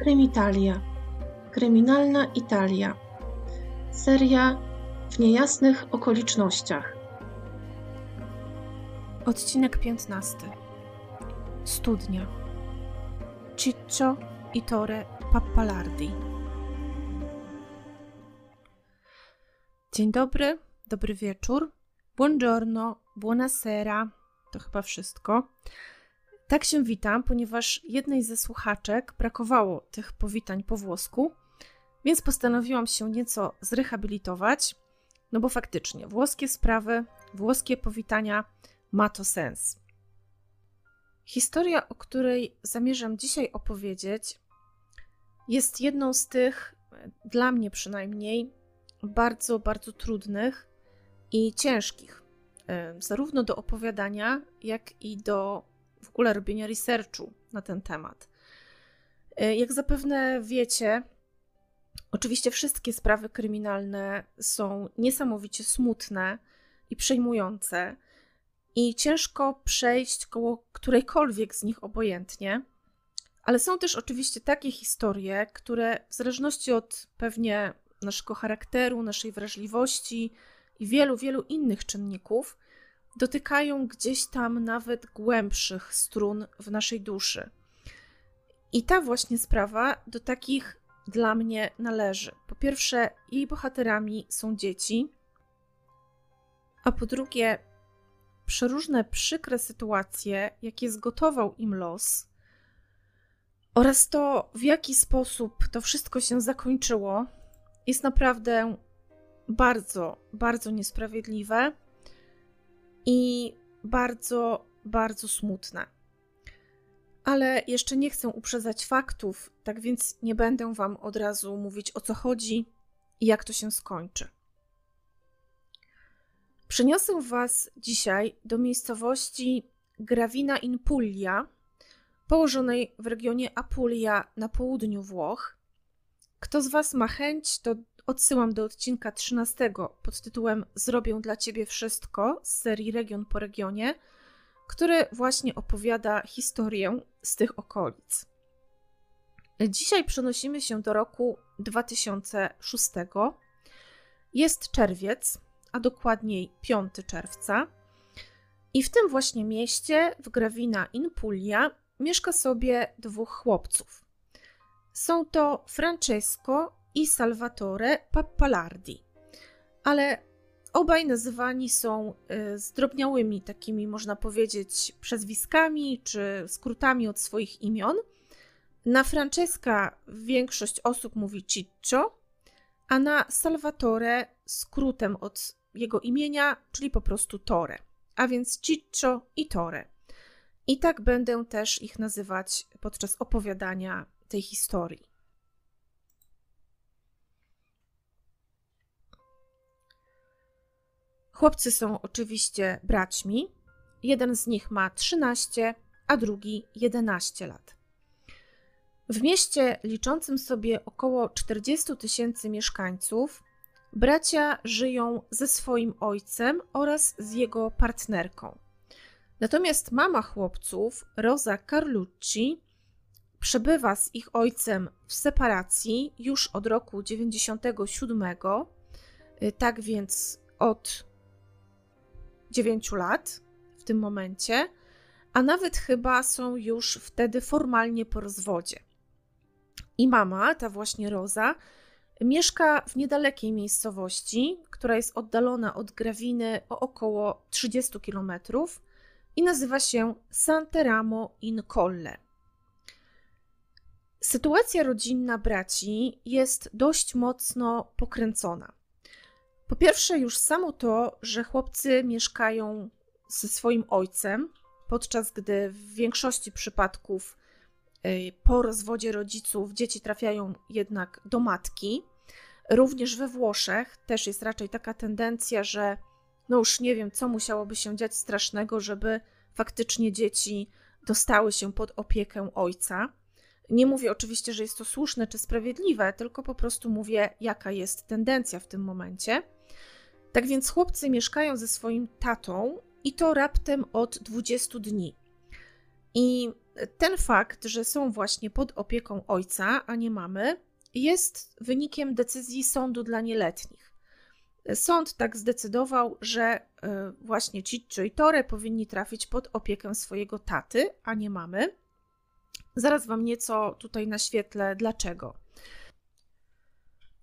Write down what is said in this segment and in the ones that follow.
Krymitalia. Kryminalna Italia. Seria w niejasnych okolicznościach. Odcinek 15. Studnia. Ciccio i Tore Pappalardi. Dzień dobry, dobry wieczór. Buongiorno, buonasera. To chyba wszystko. Tak się witam, ponieważ jednej ze słuchaczek brakowało tych powitań po włosku, więc postanowiłam się nieco zrehabilitować, no bo faktycznie włoskie sprawy, włoskie powitania ma to sens. Historia, o której zamierzam dzisiaj opowiedzieć, jest jedną z tych, dla mnie przynajmniej, bardzo, bardzo trudnych i ciężkich, zarówno do opowiadania, jak i do w ogóle robienia researchu na ten temat. E, jak zapewne wiecie, oczywiście wszystkie sprawy kryminalne są niesamowicie smutne i przejmujące, i ciężko przejść koło którejkolwiek z nich obojętnie. Ale są też oczywiście takie historie, które w zależności od pewnie naszego charakteru, naszej wrażliwości i wielu, wielu innych czynników, dotykają gdzieś tam nawet głębszych strun w naszej duszy. I ta właśnie sprawa do takich dla mnie należy. Po pierwsze, jej bohaterami są dzieci, a po drugie, przeróżne przykre sytuacje, jakie zgotował im los, oraz to, w jaki sposób to wszystko się zakończyło, jest naprawdę bardzo, bardzo niesprawiedliwe i bardzo, bardzo smutne. Ale jeszcze nie chcę uprzedzać faktów, tak więc nie będę Wam od razu mówić o co chodzi i jak to się skończy. Przeniosę Was dzisiaj do miejscowości Gravina in Puglia, położonej w regionie Apulia na południu Włoch. Kto z Was ma chęć, to odsyłam do odcinka 13 pod tytułem Zrobię dla Ciebie wszystko z serii Region po regionie, który właśnie opowiada historię z tych okolic. Dzisiaj przenosimy się do roku 2006. Jest czerwiec, a dokładniej 5 czerwca. I w tym właśnie mieście, w Gravina in Puglia, mieszka sobie dwóch chłopców. Są to Francesco i Salvatore Pappalardi. Ale obaj nazywani są y, zdrobniałymi takimi, można powiedzieć, przezwiskami czy skrótami od swoich imion. Na Francesca większość osób mówi Ciccio, a na Salvatore skrótem od jego imienia, czyli po prostu Tore, a więc Ciccio i Tore. I tak będę też ich nazywać podczas opowiadania tej historii. Chłopcy są oczywiście braćmi. Jeden z nich ma 13, a drugi 11 lat. W mieście liczącym sobie około 40 tysięcy mieszkańców, bracia żyją ze swoim ojcem oraz z jego partnerką. Natomiast mama chłopców, Rosa Carlucci, przebywa z ich ojcem w separacji już od roku 97, tak więc od 9 lat w tym momencie, a nawet chyba są już wtedy formalnie po rozwodzie. I mama, ta właśnie Roza, mieszka w niedalekiej miejscowości, która jest oddalona od Grawiny o około 30 km i nazywa się Santeramo in Colle. Sytuacja rodzinna braci jest dość mocno pokręcona. Po pierwsze, już samo to, że chłopcy mieszkają ze swoim ojcem, podczas gdy w większości przypadków y, po rozwodzie rodziców dzieci trafiają jednak do matki. Również we Włoszech też jest raczej taka tendencja, że no już nie wiem, co musiałoby się dziać strasznego, żeby faktycznie dzieci dostały się pod opiekę ojca. Nie mówię oczywiście, że jest to słuszne czy sprawiedliwe, tylko po prostu mówię, jaka jest tendencja w tym momencie. Tak więc chłopcy mieszkają ze swoim tatą i to raptem od 20 dni. I ten fakt, że są właśnie pod opieką ojca, a nie mamy, jest wynikiem decyzji sądu dla nieletnich. Sąd tak zdecydował, że e, właśnie Ciccio i Tore powinni trafić pod opiekę swojego taty, a nie mamy. Zaraz wam nieco tutaj naświetlę dlaczego.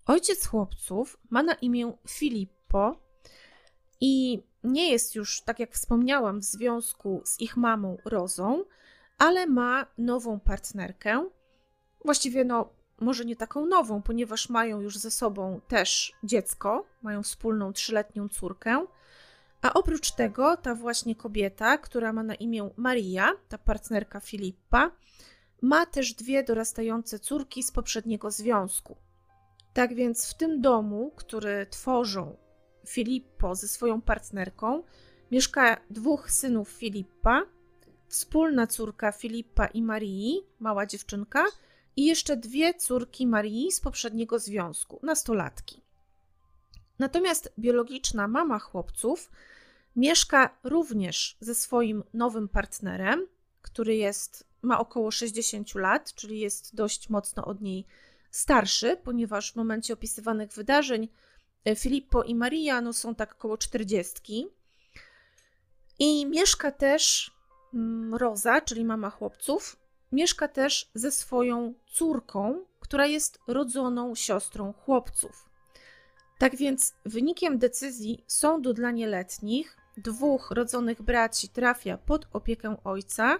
Ojciec chłopców ma na imię Filippo i nie jest już, tak jak wspomniałam, w związku z ich mamą Rozą, ale ma nową partnerkę. Właściwie, no, może nie taką nową, ponieważ mają już ze sobą też dziecko, mają wspólną trzyletnią córkę. A oprócz tego, ta właśnie kobieta, która ma na imię Maria, ta partnerka Filipa, ma też dwie dorastające córki z poprzedniego związku. Tak więc w tym domu, który tworzą Filippo ze swoją partnerką, mieszka dwóch synów Filipa, wspólna córka Filipa i Marii, mała dziewczynka, i jeszcze dwie córki Marii z poprzedniego związku, nastolatki. Natomiast biologiczna mama chłopców mieszka również ze swoim nowym partnerem, który jest, ma około 60 lat, czyli jest dość mocno od niej starszy, ponieważ w momencie opisywanych wydarzeń Filippo i Maria no, są tak około 40. I mieszka też mm, Roza, czyli mama chłopców, mieszka też ze swoją córką, która jest rodzoną siostrą chłopców. Tak więc wynikiem decyzji sądu dla nieletnich dwóch rodzonych braci trafia pod opiekę ojca,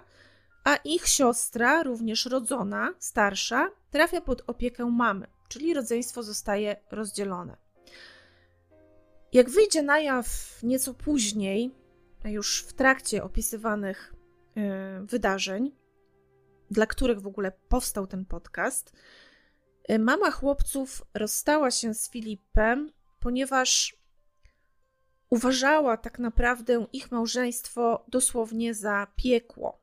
a ich siostra, również rodzona, starsza, trafia pod opiekę mamy, czyli rodzeństwo zostaje rozdzielone. Jak wyjdzie na jaw nieco później, już w trakcie opisywanych y, wydarzeń, dla których w ogóle powstał ten podcast, y, mama chłopców rozstała się z Filipem, ponieważ uważała tak naprawdę ich małżeństwo dosłownie za piekło.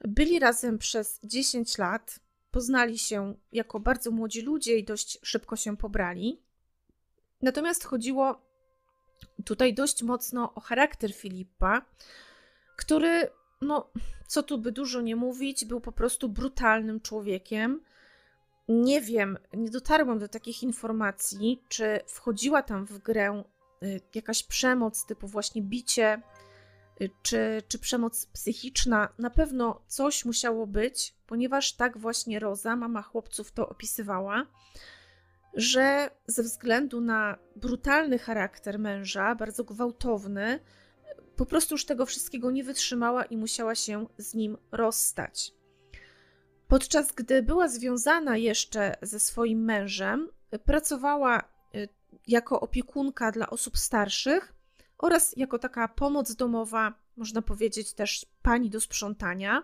Byli razem przez 10 lat, poznali się jako bardzo młodzi ludzie i dość szybko się pobrali. Natomiast chodziło tutaj dość mocno o charakter Filipa, który, no, co tu by dużo nie mówić, był po prostu brutalnym człowiekiem. Nie wiem, nie dotarłam do takich informacji, czy wchodziła tam w grę y, jakaś przemoc typu właśnie bicie, Y, czy, czy przemoc psychiczna, na pewno coś musiało być, ponieważ tak właśnie Roza, mama chłopców, to opisywała, że ze względu na brutalny charakter męża, bardzo gwałtowny, po prostu już tego wszystkiego nie wytrzymała i musiała się z nim rozstać. Podczas gdy była związana jeszcze ze swoim mężem, pracowała y, jako opiekunka dla osób starszych oraz jako taka pomoc domowa, można powiedzieć też pani do sprzątania.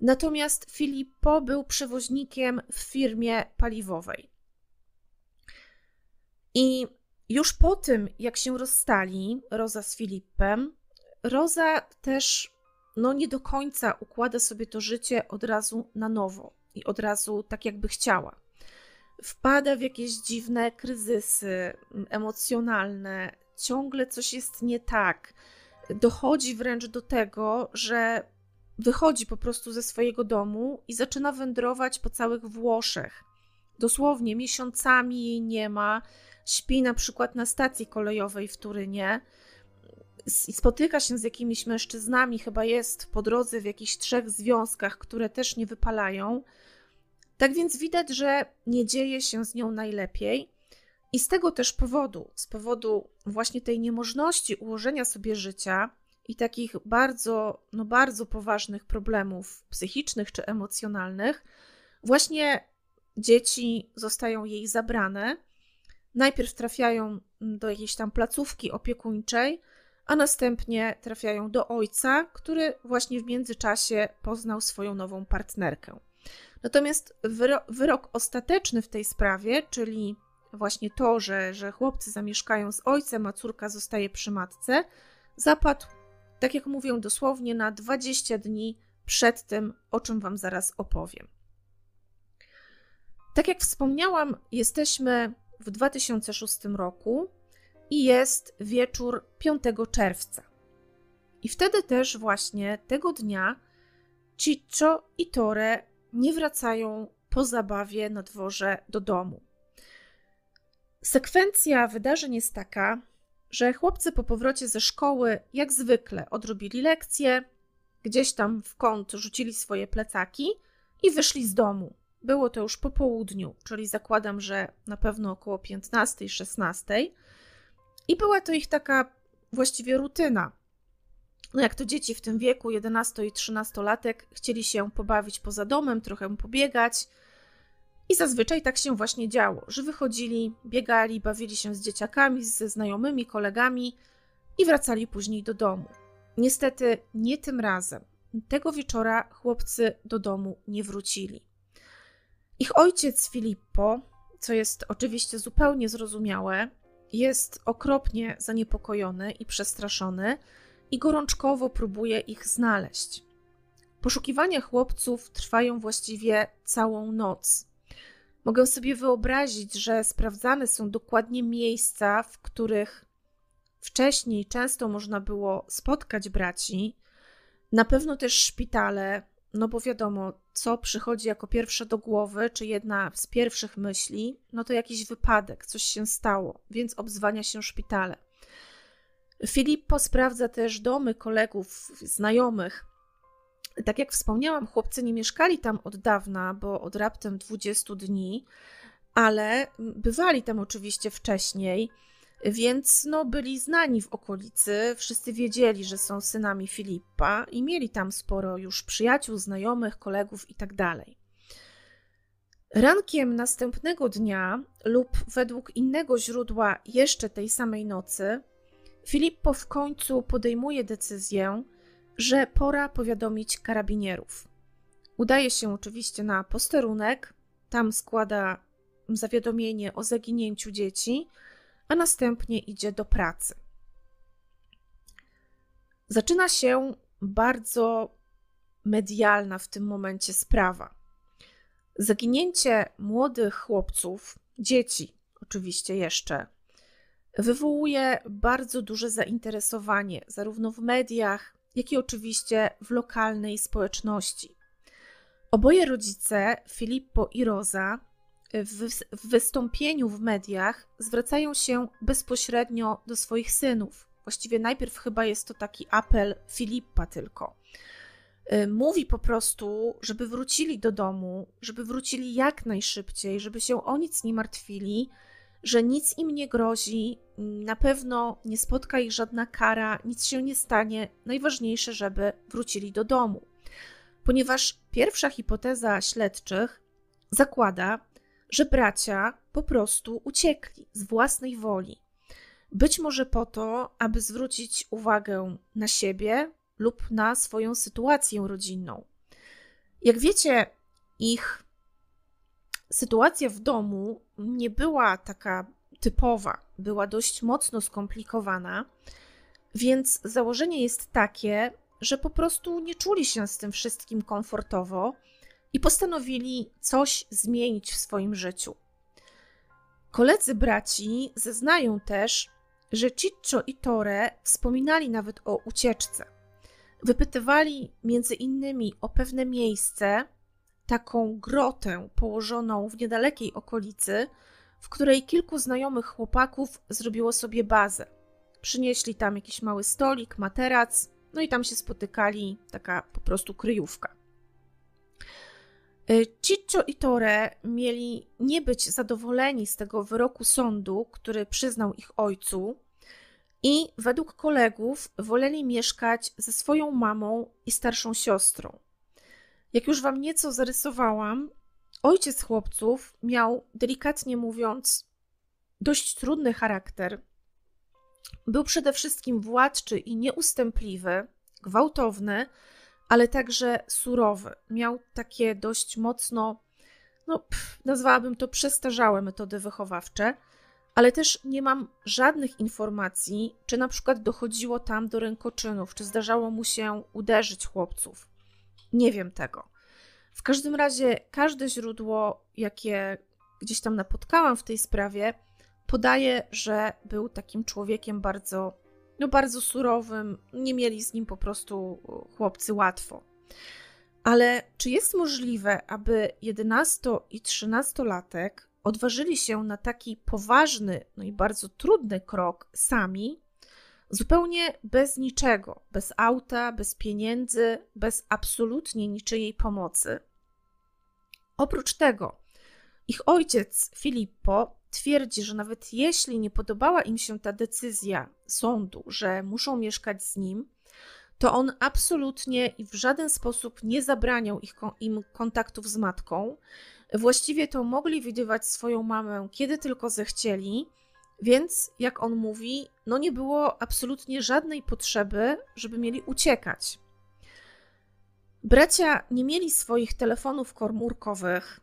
Natomiast Filippo był przewoźnikiem w firmie paliwowej. I już po tym, jak się rozstali Roza z Filipem, Roza też no, nie do końca układa sobie to życie od razu na nowo i od razu tak, jakby chciała. Wpada w jakieś dziwne kryzysy emocjonalne, ciągle coś jest nie tak. Dochodzi wręcz do tego, że wychodzi po prostu ze swojego domu i zaczyna wędrować po całych Włoszech. Dosłownie miesiącami jej nie ma. Śpi na przykład na stacji kolejowej w Turynie i spotyka się z jakimiś mężczyznami, chyba jest po drodze w jakichś trzech związkach, które też nie wypalają. Tak więc widać, że nie dzieje się z nią najlepiej. I z tego też powodu, z powodu właśnie tej niemożności ułożenia sobie życia i takich bardzo, no bardzo poważnych problemów psychicznych czy emocjonalnych, właśnie dzieci zostają jej zabrane. Najpierw trafiają do jakiejś tam placówki opiekuńczej, a następnie trafiają do ojca, który właśnie w międzyczasie poznał swoją nową partnerkę. Natomiast wyrok ostateczny w tej sprawie, czyli właśnie to, że, że chłopcy zamieszkają z ojcem, a córka zostaje przy matce, zapadł, tak jak mówię dosłownie, na 20 dni przed tym, o czym Wam zaraz opowiem. Tak jak wspomniałam, jesteśmy w 2006 roku i jest wieczór 5 czerwca. I wtedy też właśnie tego dnia Ciccio i Tore nie wracają po zabawie na dworze do domu. Sekwencja wydarzeń jest taka, że chłopcy po powrocie ze szkoły, jak zwykle, odrobili lekcje, gdzieś tam w kąt rzucili swoje plecaki i wyszli z domu. Było to już po południu, czyli zakładam, że na pewno około 15-16. I była to ich taka właściwie rutyna. No jak to dzieci w tym wieku, 11 i 13 latek, chcieli się pobawić poza domem, trochę pobiegać. I zazwyczaj tak się właśnie działo, że wychodzili, biegali, bawili się z dzieciakami, ze znajomymi, kolegami i wracali później do domu. Niestety nie tym razem. Tego wieczora chłopcy do domu nie wrócili. Ich ojciec Filippo, co jest oczywiście zupełnie zrozumiałe, jest okropnie zaniepokojony i przestraszony i gorączkowo próbuje ich znaleźć. Poszukiwania chłopców trwają właściwie całą noc. Mogę sobie wyobrazić, że sprawdzane są dokładnie miejsca, w których wcześniej często można było spotkać braci, na pewno też szpitale, no bo wiadomo, co przychodzi jako pierwsze do głowy, czy jedna z pierwszych myśli, no to jakiś wypadek, coś się stało, więc obzwania się szpitale. Filippo sprawdza też domy kolegów, znajomych. Tak jak wspomniałam, chłopcy nie mieszkali tam od dawna, bo od raptem 20 dni, ale bywali tam oczywiście wcześniej. Więc no, byli znani w okolicy, wszyscy wiedzieli, że są synami Filipa i mieli tam sporo już przyjaciół, znajomych, kolegów itd. Tak Rankiem następnego dnia, lub według innego źródła jeszcze tej samej nocy, Filippo w końcu podejmuje decyzję, że pora powiadomić karabinierów. Udaje się oczywiście na posterunek, tam składa zawiadomienie o zaginięciu dzieci a następnie idzie do pracy. Zaczyna się bardzo medialna w tym momencie sprawa. Zaginięcie młodych chłopców, dzieci oczywiście jeszcze, wywołuje bardzo duże zainteresowanie zarówno w mediach, jak i oczywiście w lokalnej społeczności. Oboje rodzice, Filippo i Rosa, w, wystąpieniu w mediach zwracają się bezpośrednio do swoich synów. Właściwie najpierw chyba jest to taki apel Filipa tylko. Y, mówi po prostu, żeby wrócili do domu, żeby wrócili jak najszybciej, żeby się o nic nie martwili, że nic im nie grozi, na pewno nie spotka ich żadna kara, nic się nie stanie. Najważniejsze, żeby wrócili do domu. Ponieważ pierwsza hipoteza śledczych zakłada, że bracia po prostu uciekli z własnej woli. Być może po to, aby zwrócić uwagę na siebie lub na swoją sytuację rodzinną. Jak wiecie, ich sytuacja w domu nie była taka typowa, była dość mocno skomplikowana, więc założenie jest takie, że po prostu nie czuli się z tym wszystkim komfortowo i postanowili coś zmienić w swoim życiu. Koledzy braci zeznają też, że Ciccio i Tore wspominali nawet o ucieczce. Wypytywali między innymi o pewne miejsce, taką grotę położoną w niedalekiej okolicy, w której kilku znajomych chłopaków zrobiło sobie bazę. Przynieśli tam jakiś mały stolik, materac, no i tam się spotykali, taka po prostu kryjówka. Y, Ciccio i Tore mieli nie być zadowoleni z tego wyroku sądu, który przyznał ich ojcu, i według kolegów woleli mieszkać ze swoją mamą i starszą siostrą. Jak już wam nieco zarysowałam, ojciec chłopców miał, delikatnie mówiąc, dość trudny charakter. Był przede wszystkim władczy i nieustępliwy, gwałtowny ale także surowy. Miał takie dość mocno, no, pff, nazwałabym to przestarzałe metody wychowawcze, ale też nie mam żadnych informacji, czy na przykład dochodziło tam do rękoczynów, czy zdarzało mu się uderzyć chłopców. Nie wiem tego. W każdym razie każde źródło, jakie gdzieś tam napotkałam w tej sprawie, podaje, że był takim człowiekiem bardzo no bardzo surowym, nie mieli z nim po prostu chłopcy łatwo. Ale czy jest możliwe, aby 11 i 13-latek odważyli się na taki poważny, no i bardzo trudny krok sami, zupełnie bez niczego, bez auta, bez pieniędzy, bez absolutnie niczyjej pomocy? Oprócz tego, ich ojciec Filippo twierdzi, że nawet jeśli nie podobała im się ta decyzja sądu, że muszą mieszkać z nim, to on absolutnie i w żaden sposób nie zabraniał ich, im kontaktów z matką. Właściwie to mogli widywać swoją mamę kiedy tylko zechcieli, więc jak on mówi, no nie było absolutnie żadnej potrzeby, żeby mieli uciekać. Bracia nie mieli swoich telefonów komórkowych.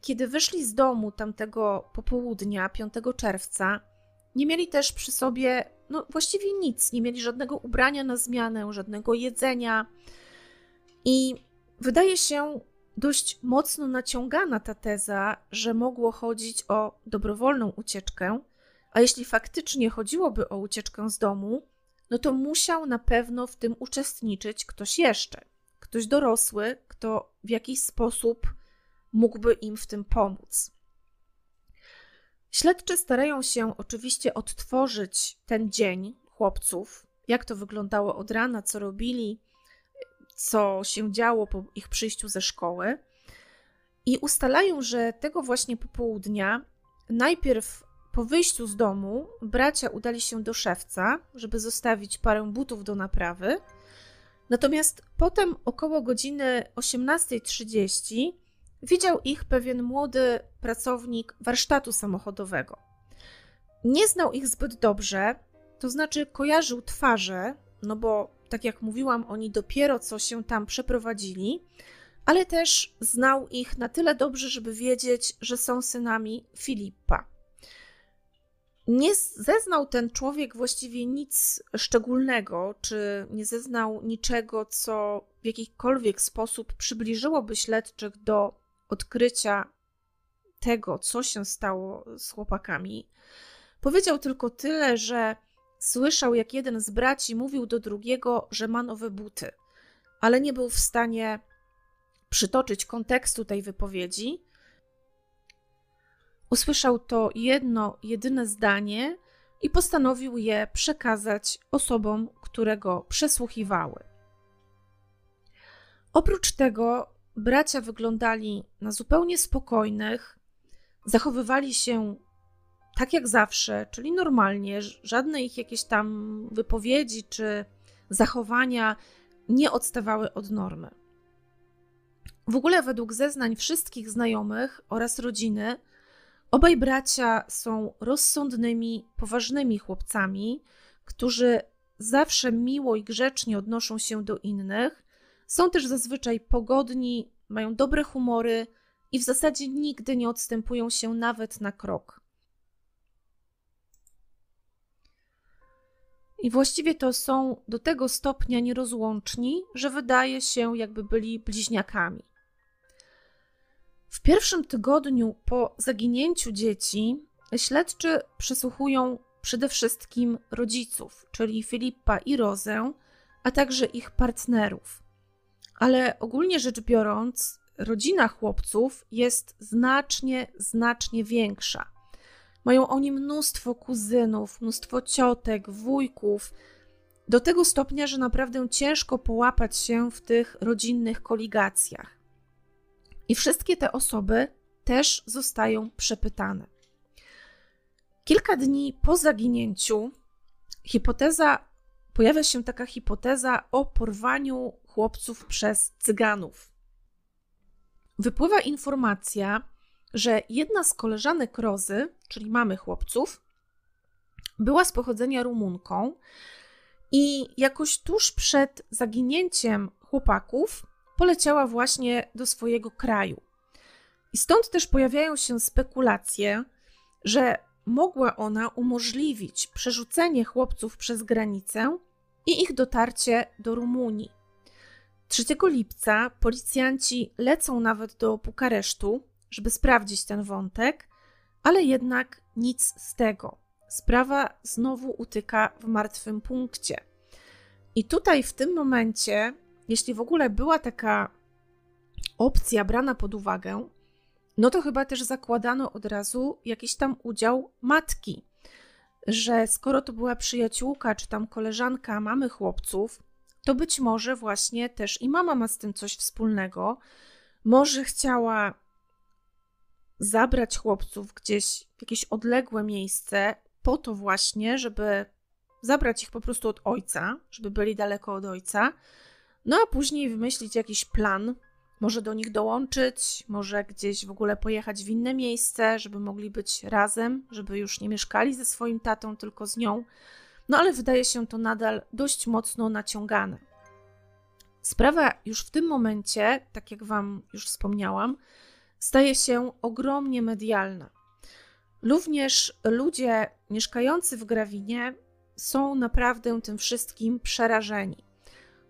Kiedy wyszli z domu tamtego popołudnia, 5 czerwca, nie mieli też przy sobie no, właściwie nic. Nie mieli żadnego ubrania na zmianę, żadnego jedzenia. I wydaje się dość mocno naciągana ta teza, że mogło chodzić o dobrowolną ucieczkę, a jeśli faktycznie chodziłoby o ucieczkę z domu, no to musiał na pewno w tym uczestniczyć ktoś jeszcze. Ktoś dorosły, kto w jakiś sposób mógłby im w tym pomóc. Śledczy starają się oczywiście odtworzyć ten dzień chłopców, jak to wyglądało od rana, co robili, co się działo po ich przyjściu ze szkoły. I ustalają, że tego właśnie popołudnia najpierw po wyjściu z domu bracia udali się do szewca, żeby zostawić parę butów do naprawy. Natomiast potem około godziny 18.30 widział ich pewien młody pracownik warsztatu samochodowego. Nie znał ich zbyt dobrze, to znaczy kojarzył twarze, no bo tak jak mówiłam, oni dopiero co się tam przeprowadzili, ale też znał ich na tyle dobrze, żeby wiedzieć, że są synami Filipa. Nie zeznał ten człowiek właściwie nic szczególnego, czy nie zeznał niczego, co w jakikolwiek sposób przybliżyłoby śledczych do odkrycia tego, co się stało z chłopakami. Powiedział tylko tyle, że słyszał, jak jeden z braci mówił do drugiego, że ma nowe buty, ale nie był w stanie przytoczyć kontekstu tej wypowiedzi. Usłyszał to jedno, jedyne zdanie i postanowił je przekazać osobom, które go przesłuchiwały. Oprócz tego bracia wyglądali na zupełnie spokojnych, zachowywali się tak jak zawsze, czyli normalnie, żadne ich jakieś tam wypowiedzi czy zachowania nie odstawały od normy. W ogóle, według zeznań wszystkich znajomych oraz rodziny, obaj bracia są rozsądnymi, poważnymi chłopcami, którzy zawsze miło i grzecznie odnoszą się do innych są też zazwyczaj pogodni, mają dobre humory i w zasadzie nigdy nie odstępują się nawet na krok. I właściwie to są do tego stopnia nierozłączni, że wydaje się, jakby byli bliźniakami. W pierwszym tygodniu po zaginięciu dzieci śledczy przesłuchują przede wszystkim rodziców, czyli Filipa i Rozę, a także ich partnerów ale ogólnie rzecz biorąc, rodzina chłopców jest znacznie, znacznie większa. Mają oni mnóstwo kuzynów, mnóstwo ciotek, wujków, do tego stopnia, że naprawdę ciężko połapać się w tych rodzinnych koligacjach. I wszystkie te osoby też zostają przepytane. Kilka dni po zaginięciu hipoteza, pojawia się taka hipoteza o porwaniu chłopców przez cyganów. Wypływa informacja, że jedna z koleżanek Rozy, czyli mamy chłopców, była z pochodzenia Rumunką i jakoś tuż przed zaginięciem chłopaków poleciała właśnie do swojego kraju. I stąd też pojawiają się spekulacje, że mogła ona umożliwić przerzucenie chłopców przez granicę i ich dotarcie do Rumunii. 3 lipca policjanci lecą nawet do Bukaresztu, żeby sprawdzić ten wątek, ale jednak nic z tego. Sprawa znowu utyka w martwym punkcie. I tutaj w tym momencie, jeśli w ogóle była taka opcja brana pod uwagę, no to chyba też zakładano od razu jakiś tam udział matki, że skoro to była przyjaciółka czy tam koleżanka mamy chłopców, to być może właśnie też i mama ma z tym coś wspólnego. Może chciała zabrać chłopców gdzieś w jakieś odległe miejsce, po to właśnie, żeby zabrać ich po prostu od ojca, żeby byli daleko od ojca, no a później wymyślić jakiś plan, może do nich dołączyć, może gdzieś w ogóle pojechać w inne miejsce, żeby mogli być razem, żeby już nie mieszkali ze swoim tatą, tylko z nią. No ale wydaje się to nadal dość mocno naciągane. Sprawa już w tym momencie, tak jak Wam już wspomniałam, staje się ogromnie medialna. Również ludzie mieszkający w Grawinie są naprawdę tym wszystkim przerażeni.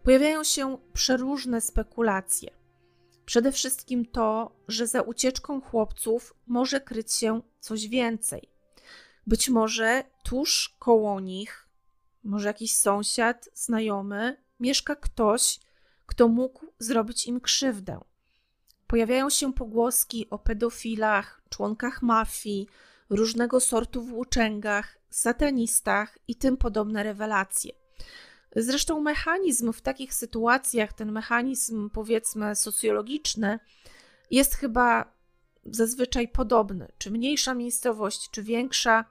Pojawiają się przeróżne spekulacje. Przede wszystkim to, że za ucieczką chłopców może kryć się coś więcej. Być może tuż koło nich, może jakiś sąsiad, znajomy, mieszka ktoś, kto mógł zrobić im krzywdę. Pojawiają się pogłoski o pedofilach, członkach mafii, różnego sortu włóczęgach, satanistach i tym podobne rewelacje. Zresztą mechanizm w takich sytuacjach, ten mechanizm powiedzmy socjologiczny, jest chyba zazwyczaj podobny. Czy mniejsza miejscowość, czy większa,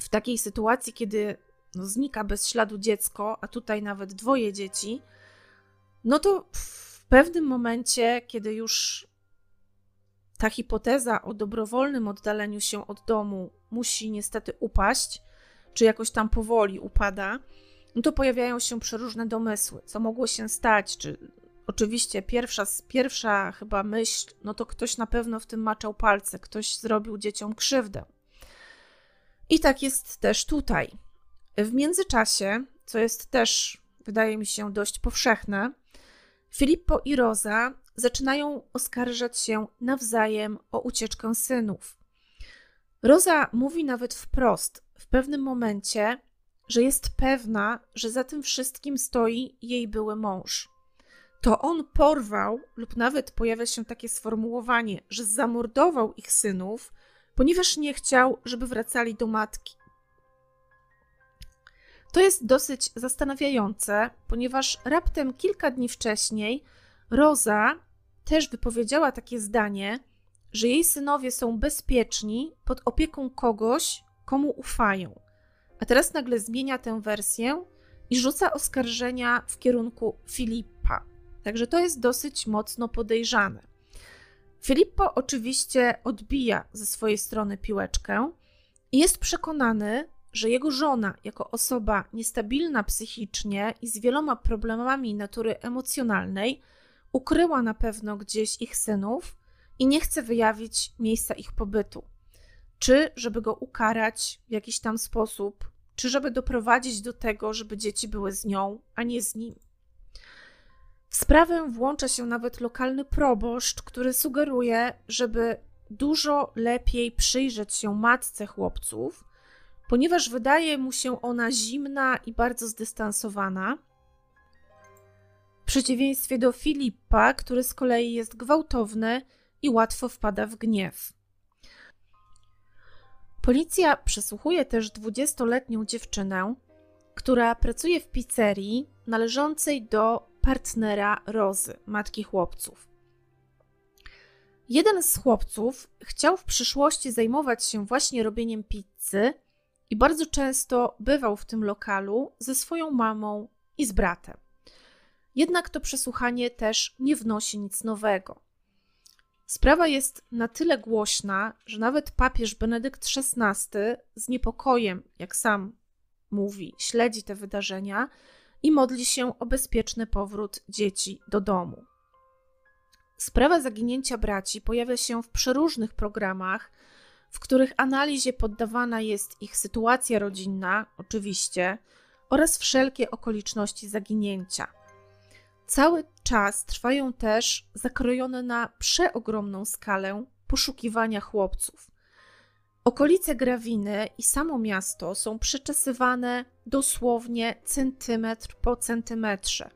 w takiej sytuacji, kiedy no, znika bez śladu dziecko, a tutaj nawet dwoje dzieci, no to w pewnym momencie, kiedy już ta hipoteza o dobrowolnym oddaleniu się od domu musi niestety upaść, czy jakoś tam powoli upada, no to pojawiają się przeróżne domysły, co mogło się stać, czy oczywiście pierwsza, pierwsza chyba myśl, no to ktoś na pewno w tym maczał palce, ktoś zrobił dzieciom krzywdę. I tak jest też tutaj. W międzyczasie, co jest też, wydaje mi się, dość powszechne, Filippo i Rosa zaczynają oskarżać się nawzajem o ucieczkę synów. Rosa mówi nawet wprost w pewnym momencie, że jest pewna, że za tym wszystkim stoi jej były mąż. To on porwał, lub nawet pojawia się takie sformułowanie, że zamordował ich synów, ponieważ nie chciał, żeby wracali do matki. To jest dosyć zastanawiające, ponieważ raptem kilka dni wcześniej Roza też wypowiedziała takie zdanie, że jej synowie są bezpieczni pod opieką kogoś, komu ufają. A teraz nagle zmienia tę wersję i rzuca oskarżenia w kierunku Filipa. Także to jest dosyć mocno podejrzane. Filippo oczywiście odbija ze swojej strony piłeczkę i jest przekonany, że jego żona, jako osoba niestabilna psychicznie i z wieloma problemami natury emocjonalnej, ukryła na pewno gdzieś ich synów i nie chce wyjawić miejsca ich pobytu. Czy żeby go ukarać w jakiś tam sposób, czy żeby doprowadzić do tego, żeby dzieci były z nią, a nie z nim. W sprawę włącza się nawet lokalny proboszcz, który sugeruje, żeby dużo lepiej przyjrzeć się matce chłopców, ponieważ wydaje mu się ona zimna i bardzo zdystansowana. W przeciwieństwie do Filipa, który z kolei jest gwałtowny i łatwo wpada w gniew. Policja przesłuchuje też 20-letnią dziewczynę, która pracuje w pizzerii należącej do partnera Rozy, matki chłopców. Jeden z chłopców chciał w przyszłości zajmować się właśnie robieniem pizzy i bardzo często bywał w tym lokalu ze swoją mamą i z bratem. Jednak to przesłuchanie też nie wnosi nic nowego. Sprawa jest na tyle głośna, że nawet papież Benedykt XVI z niepokojem, jak sam mówi, śledzi te wydarzenia i modli się o bezpieczny powrót dzieci do domu. Sprawa zaginięcia braci pojawia się w przeróżnych programach, w których analizie poddawana jest ich sytuacja rodzinna, oczywiście, oraz wszelkie okoliczności zaginięcia. Cały czas trwają też zakrojone na przeogromną skalę poszukiwania chłopców. Okolice Grawiny i samo miasto są przeczesywane dosłownie centymetr po centymetrze.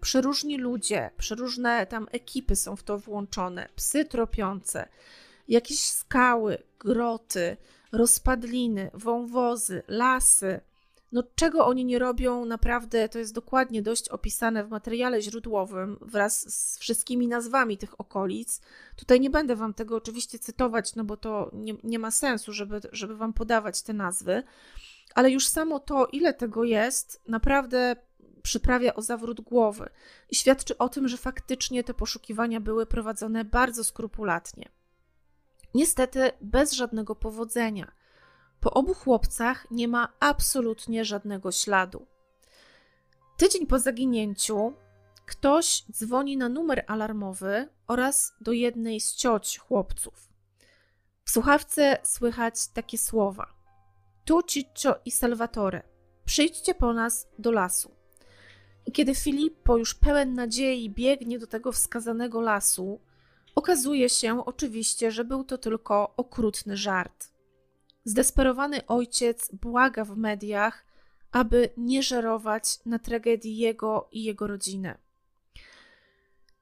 przeróżni ludzie, przeróżne tam ekipy są w to włączone, psy tropiące, jakieś skały, groty, rozpadliny, wąwozy, lasy. No, czego oni nie robią, naprawdę to jest dokładnie dość opisane w materiale źródłowym wraz z wszystkimi nazwami tych okolic. Tutaj nie będę Wam tego oczywiście cytować, no bo to nie, nie ma sensu, żeby, żeby Wam podawać te nazwy, ale już samo to, ile tego jest, naprawdę przyprawia o zawrót głowy i świadczy o tym, że faktycznie te poszukiwania były prowadzone bardzo skrupulatnie. Niestety bez żadnego powodzenia. Po obu chłopcach nie ma absolutnie żadnego śladu. Tydzień po zaginięciu ktoś dzwoni na numer alarmowy oraz do jednej z cioć chłopców. W słuchawce słychać takie słowa: Tu Ciccio i Salvatore, przyjdźcie po nas do lasu. I kiedy Filippo już pełen nadziei biegnie do tego wskazanego lasu, okazuje się oczywiście, że był to tylko okrutny żart. Zdesperowany ojciec błaga w mediach, aby nie żerować na tragedii jego i jego rodziny.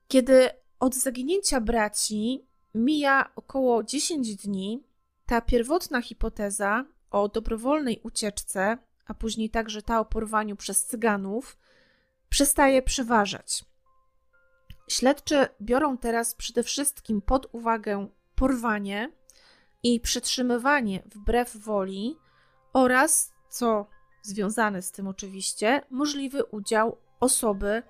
Kiedy od zaginięcia braci mija około 10 dni, ta pierwotna hipoteza o dobrowolnej ucieczce, a później także ta o porwaniu przez cyganów, przestaje przeważać. Śledczy biorą teraz przede wszystkim pod uwagę porwanie i przetrzymywanie wbrew woli oraz, co związane z tym oczywiście, możliwy udział osoby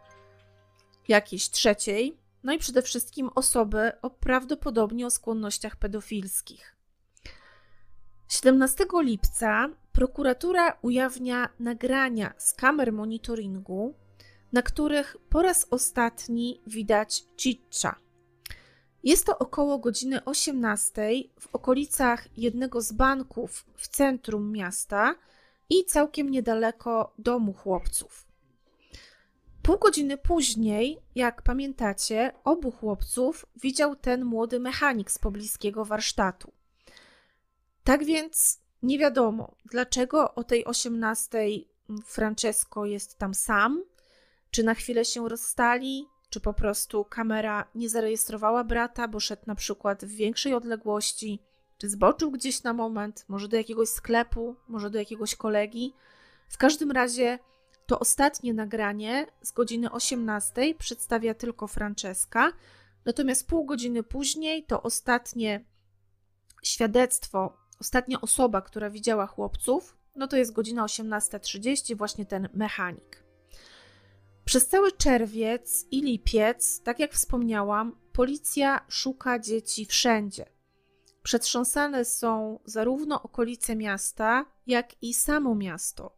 jakiejś trzeciej, no i przede wszystkim osoby o prawdopodobnie o skłonnościach pedofilskich. 17 lipca prokuratura ujawnia nagrania z kamer monitoringu, na których po raz ostatni widać Ciccia. Jest to około godziny 18 w okolicach jednego z banków w centrum miasta i całkiem niedaleko domu chłopców. Pół godziny później, jak pamiętacie, obu chłopców widział ten młody mechanik z pobliskiego warsztatu. Tak więc nie wiadomo, dlaczego o tej 18 Francesco jest tam sam, czy na chwilę się rozstali, czy po prostu kamera nie zarejestrowała brata, bo szedł na przykład w większej odległości, czy zboczył gdzieś na moment, może do jakiegoś sklepu, może do jakiegoś kolegi. W każdym razie to ostatnie nagranie z godziny 18 przedstawia tylko Franceska, natomiast pół godziny później to ostatnie świadectwo, ostatnia osoba, która widziała chłopców, no to jest godzina 18.30, właśnie ten mechanik. Przez cały czerwiec i lipiec, tak jak wspomniałam, policja szuka dzieci wszędzie. Przetrząsane są zarówno okolice miasta, jak i samo miasto.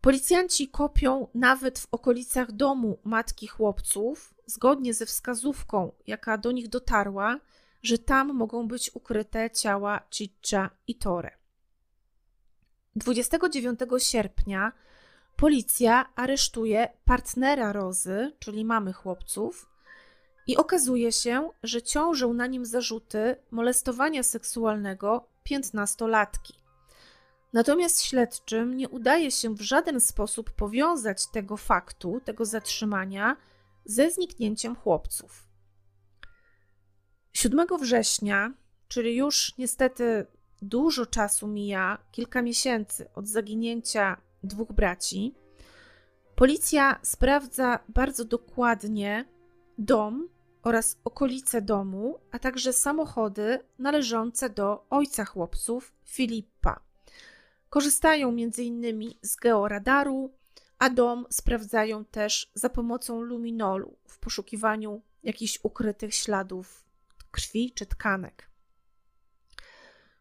Policjanci kopią nawet w okolicach domu matki chłopców, zgodnie ze wskazówką, jaka do nich dotarła, że tam mogą być ukryte ciała Ciccia i Tore. 29 sierpnia policja aresztuje partnera Rozy, czyli mamy chłopców, i okazuje się, że ciążą na nim zarzuty molestowania seksualnego piętnastolatki. Natomiast śledczym nie udaje się w żaden sposób powiązać tego faktu, tego zatrzymania ze zniknięciem chłopców. 7 września, czyli już niestety dużo czasu mija, kilka miesięcy od zaginięcia dwóch braci, policja sprawdza bardzo dokładnie dom oraz okolice domu, a także samochody należące do ojca chłopców, Filipa. Korzystają m.in. z georadaru, a dom sprawdzają też za pomocą luminolu w poszukiwaniu jakichś ukrytych śladów krwi czy tkanek.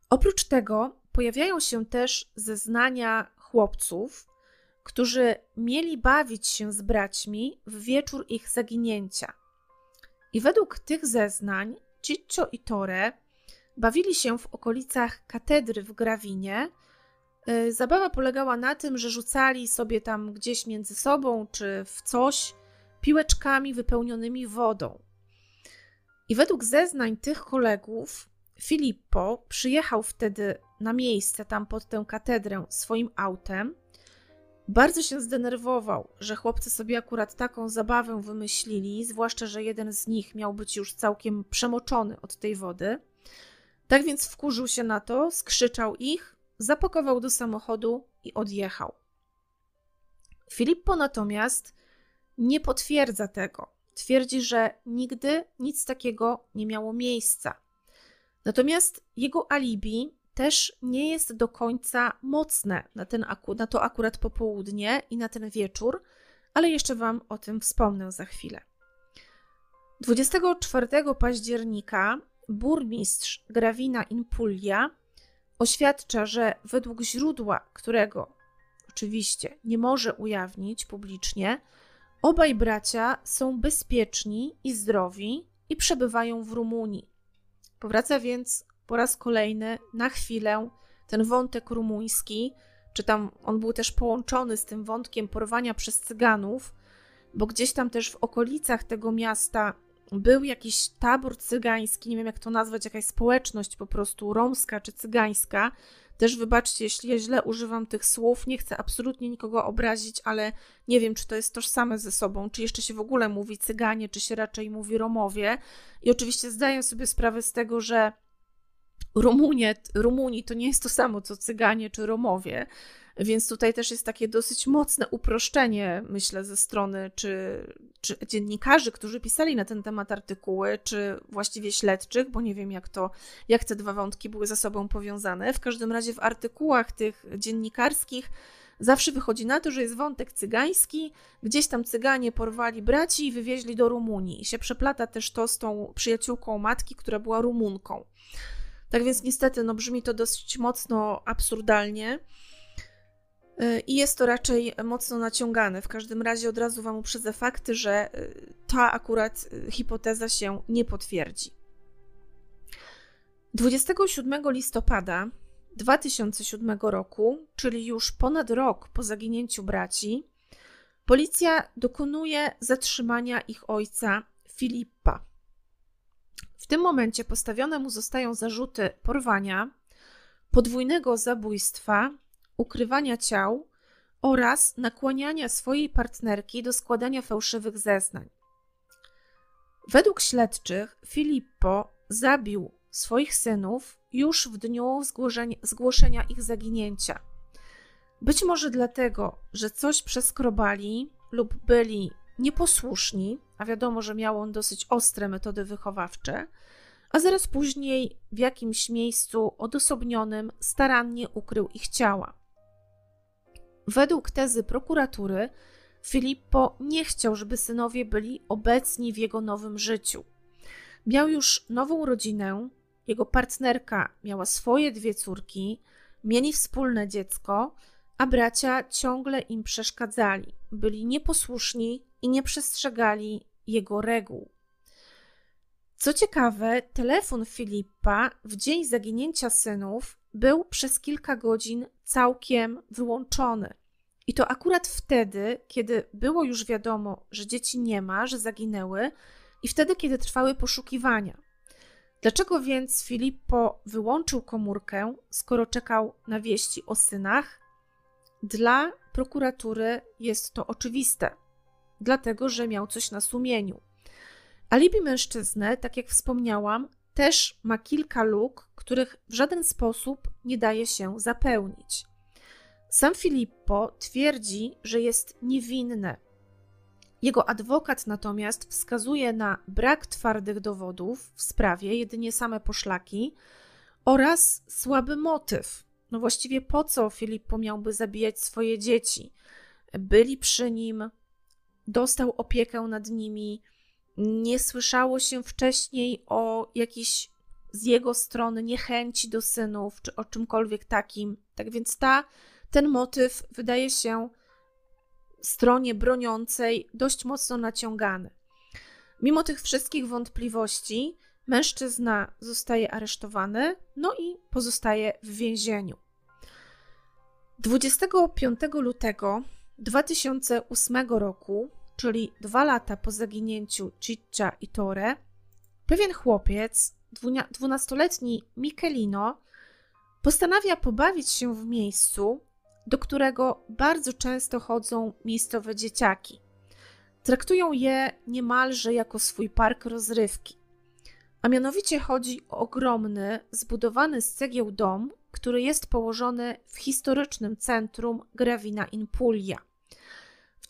Oprócz tego pojawiają się też zeznania chłopców, którzy mieli bawić się z braćmi w wieczór ich zaginięcia. I według tych zeznań Ciccio i Tore bawili się w okolicach katedry w Grawinie. Y, zabawa polegała na tym, że rzucali sobie tam gdzieś między sobą czy w coś piłeczkami wypełnionymi wodą. I według zeznań tych kolegów, Filippo przyjechał wtedy na miejsce tam pod tę katedrę swoim autem Bardzo się zdenerwował, że chłopcy sobie akurat taką zabawę wymyślili, zwłaszcza, że jeden z nich miał być już całkiem przemoczony od tej wody. Tak więc wkurzył się na to, skrzyczał ich, zapakował do samochodu i odjechał. Filippo natomiast nie potwierdza tego. Twierdzi, że nigdy nic takiego nie miało miejsca. Natomiast jego alibi też nie jest do końca mocne na, ten, na to akurat popołudnie i na ten wieczór, ale jeszcze Wam o tym wspomnę za chwilę. 24 października burmistrz Gravina Inpuglia oświadcza, że według źródła, którego oczywiście nie może ujawnić publicznie, obaj bracia są bezpieczni i zdrowi i przebywają w Rumunii. Powraca więc po raz kolejny na chwilę ten wątek rumuński, czy tam on był też połączony z tym wątkiem porwania przez Cyganów, bo gdzieś tam też w okolicach tego miasta był jakiś tabor cygański, nie wiem jak to nazwać, jakaś społeczność po prostu romska czy cygańska. Też wybaczcie, jeśli ja źle używam tych słów, nie chcę absolutnie nikogo obrazić, ale nie wiem, czy to jest tożsame ze sobą, czy jeszcze się w ogóle mówi cyganie, czy się raczej mówi Romowie. I oczywiście zdaję sobie sprawę z tego, że Rumunie, Rumuni to nie jest to samo co Cyganie czy Romowie, więc tutaj też jest takie dosyć mocne uproszczenie, myślę, ze strony czy, czy dziennikarzy, którzy pisali na ten temat artykuły, czy właściwie śledczych, bo nie wiem, jak to, jak te dwa wątki były ze sobą powiązane. W każdym razie w artykułach tych dziennikarskich zawsze wychodzi na to, że jest wątek cygański, gdzieś tam cyganie porwali braci i wywieźli do Rumunii. I się przeplata też to z tą przyjaciółką matki, która była Rumunką. Tak więc niestety no, brzmi to dosyć mocno absurdalnie y, i jest to raczej mocno naciągane. W każdym razie od razu Wam uprzedzę fakty, że y, ta akurat y, hipoteza się nie potwierdzi. 27 listopada 2007 roku, czyli już ponad rok po zaginięciu braci, policja dokonuje zatrzymania ich ojca Filipa. W tym momencie postawione mu zostają zarzuty porwania, podwójnego zabójstwa, ukrywania ciał oraz nakłaniania swojej partnerki do składania fałszywych zeznań. Według śledczych Filippo zabił swoich synów już w dniu zgłoszenia ich zaginięcia. Być może dlatego, że coś przeskrobali lub byli nieposłuszni, a wiadomo, że miał on dosyć ostre metody wychowawcze, a zaraz później w jakimś miejscu odosobnionym starannie ukrył ich ciała. Według tezy prokuratury, Filippo nie chciał, żeby synowie byli obecni w jego nowym życiu. Miał już nową rodzinę, jego partnerka miała swoje dwie córki, mieli wspólne dziecko, a bracia ciągle im przeszkadzali, byli nieposłuszni i nie przestrzegali jego reguł. Co ciekawe, telefon Filipa w dzień zaginięcia synów był przez kilka godzin całkiem wyłączony. I to akurat wtedy, kiedy było już wiadomo, że dzieci nie ma, że zaginęły, i wtedy, kiedy trwały poszukiwania. Dlaczego więc Filippo wyłączył komórkę, skoro czekał na wieści o synach? Dla prokuratury jest to oczywiste dlatego że miał coś na sumieniu. Alibi mężczyzny, tak jak wspomniałam, też ma kilka luk, których w żaden sposób nie daje się zapełnić. Sam Filippo twierdzi, że jest niewinny. Jego adwokat natomiast wskazuje na brak twardych dowodów w sprawie, jedynie same poszlaki oraz słaby motyw. No właściwie po co Filippo miałby zabijać swoje dzieci? Byli przy nim, dostał opiekę nad nimi. Nie słyszało się wcześniej o jakiejś z jego strony niechęci do synów, czy o czymkolwiek takim. Tak więc ta, ten motyw wydaje się stronie broniącej dość mocno naciągany. Mimo tych wszystkich wątpliwości, mężczyzna zostaje aresztowany, no i pozostaje w więzieniu. 25 lutego 2008 roku, czyli dwa lata po zaginięciu Ciccia i Tore, pewien chłopiec, dwunastoletni Michelino, postanawia pobawić się w miejscu, do którego bardzo często chodzą miejscowe dzieciaki. Traktują je niemalże jako swój park rozrywki. A mianowicie chodzi o ogromny, zbudowany z cegieł dom, który jest położony w historycznym centrum Gravina in Puglia.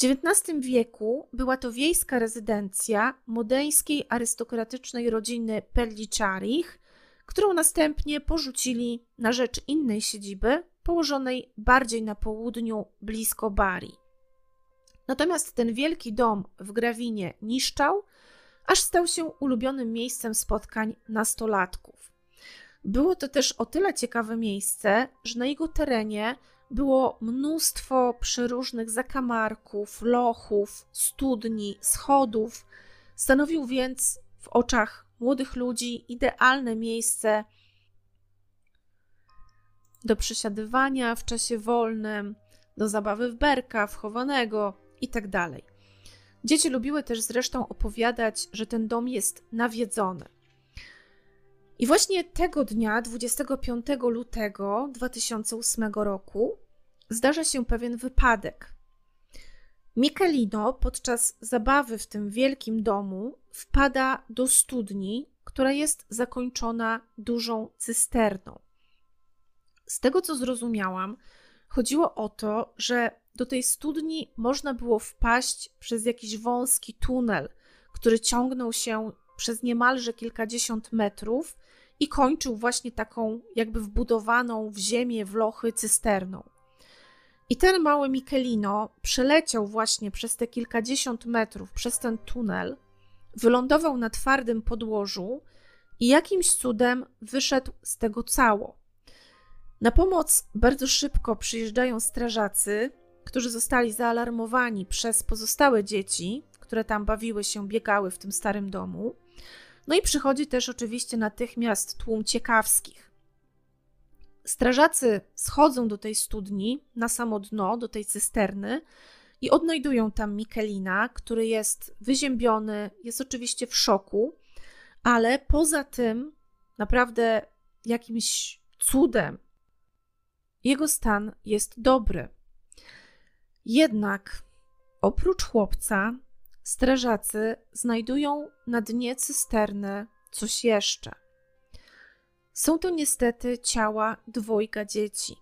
XIX wieku była to wiejska rezydencja modeńskiej arystokratycznej rodziny Pellicciarich, którą następnie porzucili na rzecz innej siedziby, położonej bardziej na południu, blisko Bari. Natomiast ten wielki dom w Grawinie niszczał, aż stał się ulubionym miejscem spotkań nastolatków. Było to też o tyle ciekawe miejsce, że na jego terenie było mnóstwo przeróżnych zakamarków, lochów, studni, schodów. Stanowił więc w oczach młodych ludzi idealne miejsce do przesiadywania w czasie wolnym, do zabawy w berka, w chowanego itd. Tak Dzieci lubiły też zresztą opowiadać, że ten dom jest nawiedzony. I właśnie tego dnia, 25 lutego 2008 roku, zdarza się pewien wypadek. Michelino podczas zabawy w tym wielkim domu wpada do studni, która jest zakończona dużą cysterną. Z tego co zrozumiałam, chodziło o to, że do tej studni można było wpaść przez jakiś wąski tunel, który ciągnął się przez niemalże kilkadziesiąt metrów i kończył właśnie taką jakby wbudowaną w ziemię, w lochy cysterną. I ten mały Michelino przeleciał właśnie przez te kilkadziesiąt metrów, przez ten tunel, wylądował na twardym podłożu i jakimś cudem wyszedł z tego cało. Na pomoc bardzo szybko przyjeżdżają strażacy, którzy zostali zaalarmowani przez pozostałe dzieci, które tam bawiły się, biegały w tym starym domu. No i przychodzi też oczywiście natychmiast tłum ciekawskich. Strażacy schodzą do tej studni, na samo dno, do tej cysterny i odnajdują tam Mikelina, który jest wyziębiony, jest oczywiście w szoku, ale poza tym, naprawdę jakimś cudem, jego stan jest dobry. Jednak oprócz chłopca, strażacy znajdują na dnie cysterny coś jeszcze. Są to niestety ciała dwojga dzieci.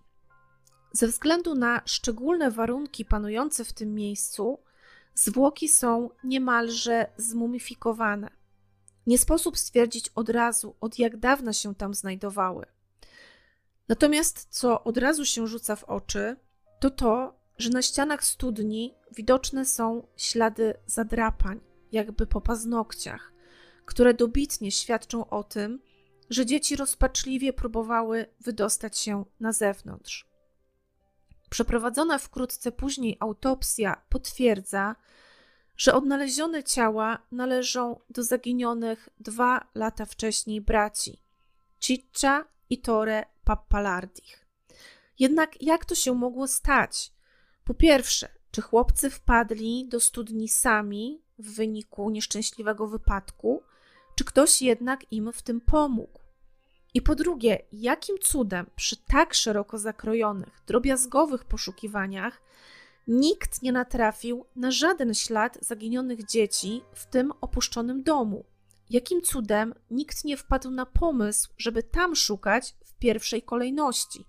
Ze względu na szczególne warunki panujące w tym miejscu, zwłoki są niemalże zmumifikowane. Nie sposób stwierdzić od razu, od jak dawna się tam znajdowały. Natomiast co od razu się rzuca w oczy, to to, że na ścianach studni widoczne są ślady zadrapań, jakby po paznokciach, które dobitnie świadczą o tym, że dzieci rozpaczliwie próbowały wydostać się na zewnątrz. Przeprowadzona wkrótce później autopsja potwierdza, że odnalezione ciała należą do zaginionych dwa lata wcześniej braci Ciccia i Tore Pappalardich. Jednak jak to się mogło stać? Po pierwsze, czy chłopcy wpadli do studni sami w wyniku nieszczęśliwego wypadku, czy ktoś jednak im w tym pomógł? I po drugie, jakim cudem przy tak szeroko zakrojonych, drobiazgowych poszukiwaniach nikt nie natrafił na żaden ślad zaginionych dzieci w tym opuszczonym domu? Jakim cudem nikt nie wpadł na pomysł, żeby tam szukać w pierwszej kolejności?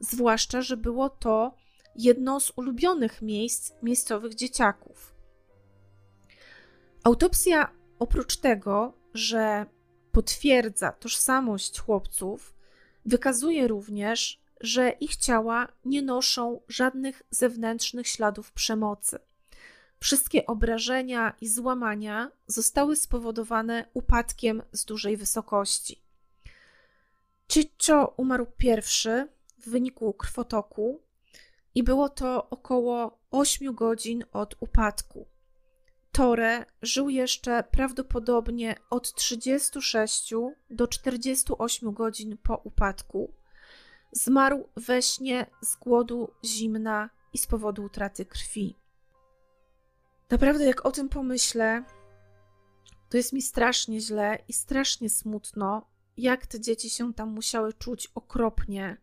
Zwłaszcza, że było to jedno z ulubionych miejsc miejscowych dzieciaków. Autopsja, oprócz tego, że potwierdza tożsamość chłopców, wykazuje również, że ich ciała nie noszą żadnych zewnętrznych śladów przemocy. Wszystkie obrażenia i złamania zostały spowodowane upadkiem z dużej wysokości. Ciccio umarł pierwszy w wyniku krwotoku i było to około 8 godzin od upadku. Tore żył jeszcze prawdopodobnie od 36 do 48 godzin po upadku. Zmarł we śnie z głodu, zimna i z powodu utraty krwi. Naprawdę, jak o tym pomyślę, to jest mi strasznie źle i strasznie smutno, jak te dzieci się tam musiały czuć okropnie.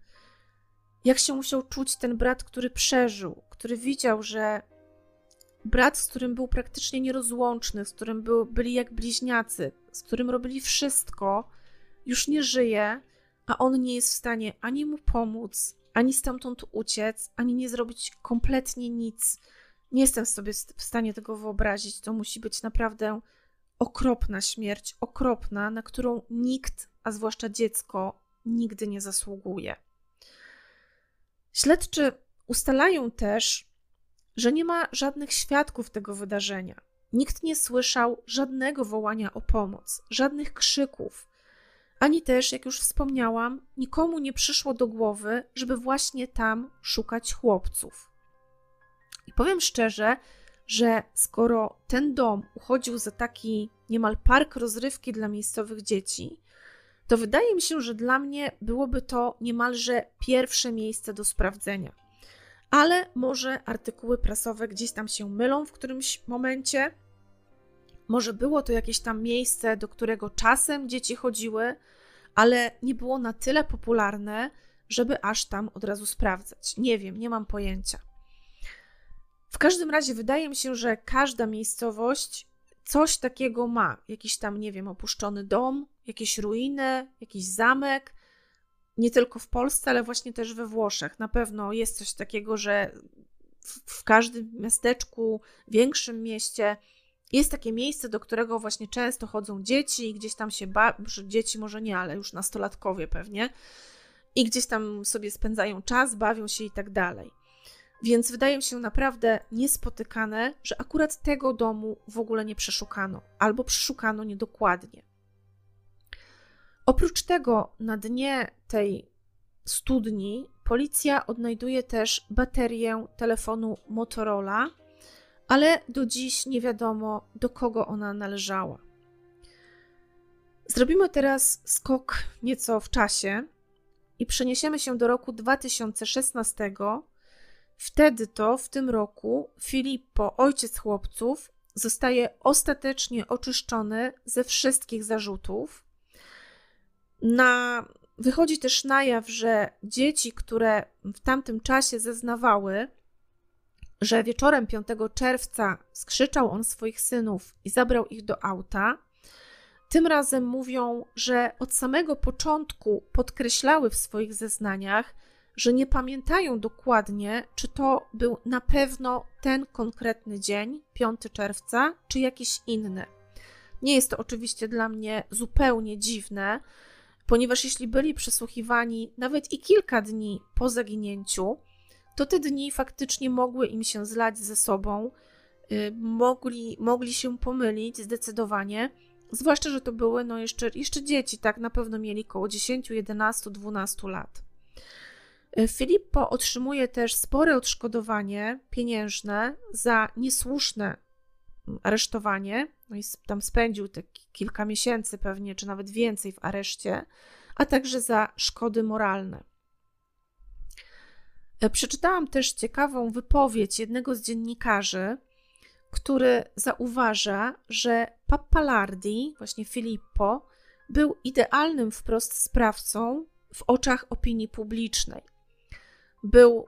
Jak się musiał czuć ten brat, który przeżył, który widział, że brat, z którym był praktycznie nierozłączny, z którym był, byli jak bliźniacy, z którym robili wszystko, już nie żyje, a on nie jest w stanie ani mu pomóc, ani stamtąd uciec, ani nie zrobić kompletnie nic. Nie jestem sobie w stanie tego wyobrazić. To musi być naprawdę okropna śmierć, okropna, na którą nikt, a zwłaszcza dziecko, nigdy nie zasługuje. Śledczy ustalają też, że nie ma żadnych świadków tego wydarzenia. Nikt nie słyszał żadnego wołania o pomoc, żadnych krzyków, ani też, jak już wspomniałam, nikomu nie przyszło do głowy, żeby właśnie tam szukać chłopców. I powiem szczerze, że skoro ten dom uchodził za taki niemal park rozrywki dla miejscowych dzieci, to wydaje mi się, że dla mnie byłoby to niemalże pierwsze miejsce do sprawdzenia. Ale może artykuły prasowe gdzieś tam się mylą w którymś momencie. Może było to jakieś tam miejsce, do którego czasem dzieci chodziły, ale nie było na tyle popularne, żeby aż tam od razu sprawdzać. Nie wiem, nie mam pojęcia. W każdym razie wydaje mi się, że każda miejscowość coś takiego ma. Jakiś tam, nie wiem, opuszczony dom, jakieś ruiny, jakiś zamek. Nie tylko w Polsce, ale właśnie też we Włoszech. Na pewno jest coś takiego, że w, w każdym miasteczku, większym mieście jest takie miejsce, do którego właśnie często chodzą dzieci i gdzieś tam się bawią, dzieci może nie, ale już nastolatkowie pewnie, i gdzieś tam sobie spędzają czas, bawią się i tak dalej. Więc wydaje mi się naprawdę niespotykane, że akurat tego domu w ogóle nie przeszukano, albo przeszukano niedokładnie. Oprócz tego, na dnie tej studni policja odnajduje też baterię telefonu Motorola, ale do dziś nie wiadomo, do kogo ona należała. Zrobimy teraz skok nieco w czasie i przeniesiemy się do roku 2016, Wtedy to, w tym roku, Filippo, ojciec chłopców, zostaje ostatecznie oczyszczony ze wszystkich zarzutów. Na, wychodzi też na jaw, że dzieci, które w tamtym czasie zeznawały, że wieczorem 5 czerwca skrzyczał on swoich synów i zabrał ich do auta, tym razem mówią, że od samego początku podkreślały w swoich zeznaniach, że nie pamiętają dokładnie, czy to był na pewno ten konkretny dzień, 5 czerwca, czy jakiś inny. Nie jest to oczywiście dla mnie zupełnie dziwne, ponieważ jeśli byli przesłuchiwani nawet i kilka dni po zaginięciu, to te dni faktycznie mogły im się zlać ze sobą, y, mogli, mogli się pomylić zdecydowanie, zwłaszcza, że to były no jeszcze, jeszcze dzieci, tak na pewno mieli około 10, 11, 12 lat. E, Filippo otrzymuje też spore odszkodowanie pieniężne za niesłuszne mm, aresztowanie. No i tam spędził te kilka miesięcy pewnie, czy nawet więcej w areszcie, a także za szkody moralne. E, przeczytałam też ciekawą wypowiedź jednego z dziennikarzy, który zauważa, że Pappalardi, właśnie Filippo, był idealnym wprost sprawcą w oczach opinii publicznej. Był